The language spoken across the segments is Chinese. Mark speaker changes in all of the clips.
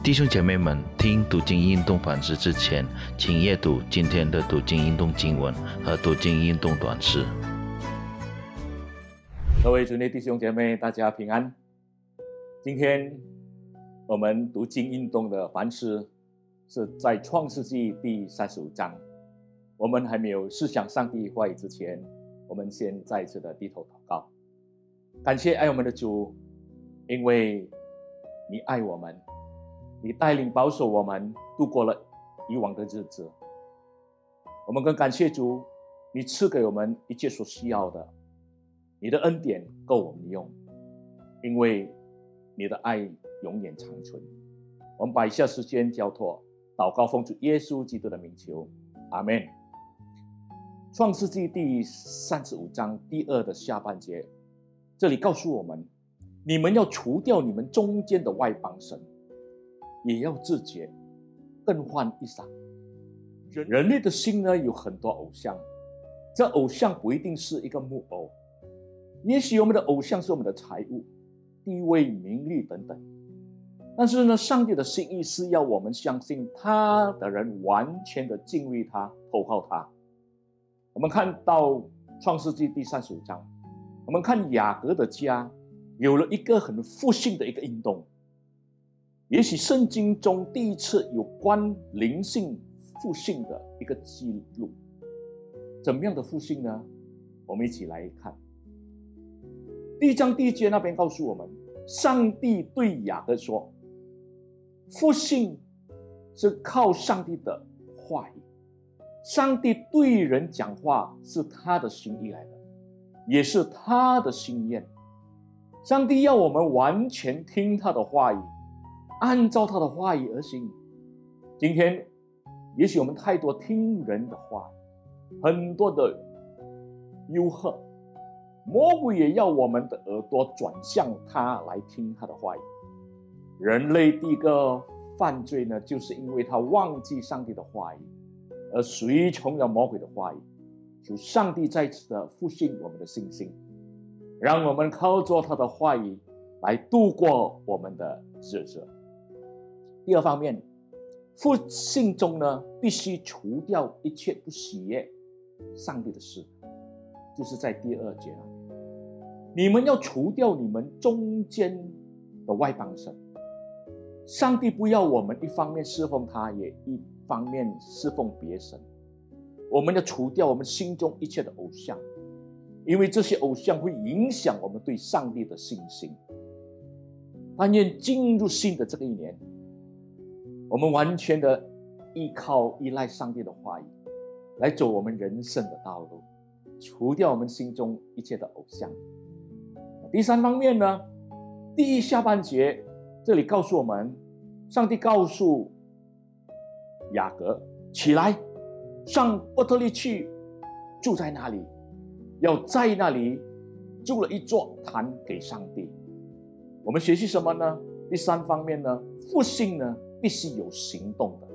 Speaker 1: 弟兄姐妹们，听读经运动反思之前，请阅读今天的读经运动经文和读经运动短诗。
Speaker 2: 各位主内弟兄姐妹，大家平安。今天我们读经运动的反思是在创世纪第三十五章。我们还没有思想上帝话语之前，我们先再一次的低头祷告，感谢爱我们的主，因为你爱我们。你带领保守我们度过了以往的日子，我们更感谢主，你赐给我们一切所需要的，你的恩典够我们用，因为你的爱永远长存。我们把以下时间交托，祷告奉主耶稣基督的名求，阿门。创世纪第三十五章第二的下半节，这里告诉我们，你们要除掉你们中间的外邦神。也要自觉更换一裳。人人类的心呢，有很多偶像，这偶像不一定是一个木偶，也许我们的偶像是我们的财物、地位、名利等等。但是呢，上帝的心意是要我们相信他的人完全的敬畏他、投靠他。我们看到创世纪第三十五章，我们看雅各的家有了一个很复兴的一个运动。也许圣经中第一次有关灵性复兴的一个记录，怎么样的复兴呢？我们一起来看第一章第一节那边告诉我们，上帝对雅各说：“复兴是靠上帝的话语，上帝对人讲话是他的心意来的，也是他的心愿。上帝要我们完全听他的话语。”按照他的话语而行。今天，也许我们太多听人的话，很多的诱惑，魔鬼也要我们的耳朵转向他来听他的话语。人类第一个犯罪呢，就是因为他忘记上帝的话语，而随从了魔鬼的话语。求上帝再次的复兴我们的信心，让我们靠着他的话语来度过我们的日子。第二方面，复兴中呢，必须除掉一切不喜悦上帝的事，就是在第二节了，你们要除掉你们中间的外邦神。上帝不要我们一方面侍奉他，也一方面侍奉别神。我们要除掉我们心中一切的偶像，因为这些偶像会影响我们对上帝的信心。但愿进入新的这个一年。我们完全的依靠、依赖上帝的话语，来走我们人生的道路，除掉我们心中一切的偶像。第三方面呢，第一下半节这里告诉我们，上帝告诉雅各起来，上伯特利去，住在那里，要在那里筑了一座坛给上帝。我们学习什么呢？第三方面呢，复兴呢？必须有行动的。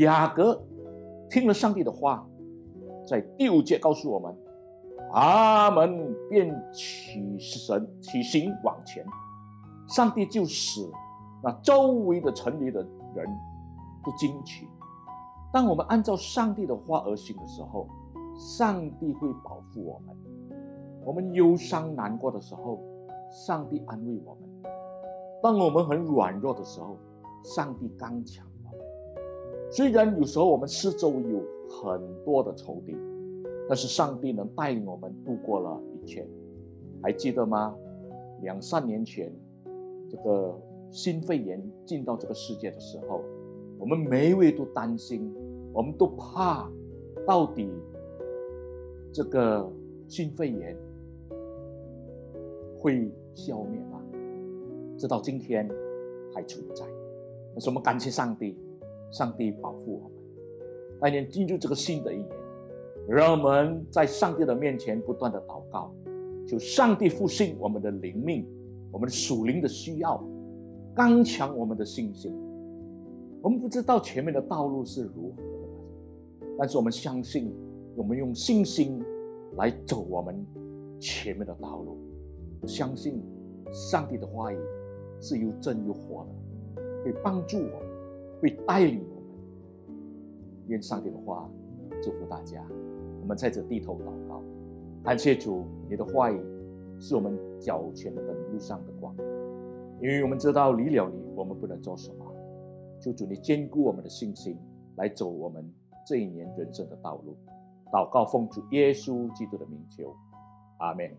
Speaker 2: 雅各听了上帝的话，在第五节告诉我们，阿们便起神起行往前，上帝就使那周围的城里的人不惊奇。当我们按照上帝的话而行的时候，上帝会保护我们。我们忧伤难过的时候，上帝安慰我们；当我们很软弱的时候，上帝刚强我们，虽然有时候我们四周有很多的仇敌，但是上帝能带领我们度过了一切。还记得吗？两三年前，这个新肺炎进到这个世界的时候，我们每一位都担心，我们都怕，到底这个新肺炎会消灭吗？直到今天还存在。那是我们感谢上帝，上帝保护我们。那年进入这个新的一年，让我们在上帝的面前不断的祷告，求上帝复兴我们的灵命，我们的属灵的需要，刚强我们的信心。我们不知道前面的道路是如何的，但是我们相信，我们用信心来走我们前面的道路。我相信上帝的话语是又真又活的。会帮助我们，会带领我们。愿上帝的话祝福大家。我们在这低头祷告，感谢主，你的话语是我们脚前的路上的光，因为我们知道离了你，我们不能做什么。求主你坚固我们的信心，来走我们这一年人生的道路。祷告奉主耶稣基督的名求，阿门。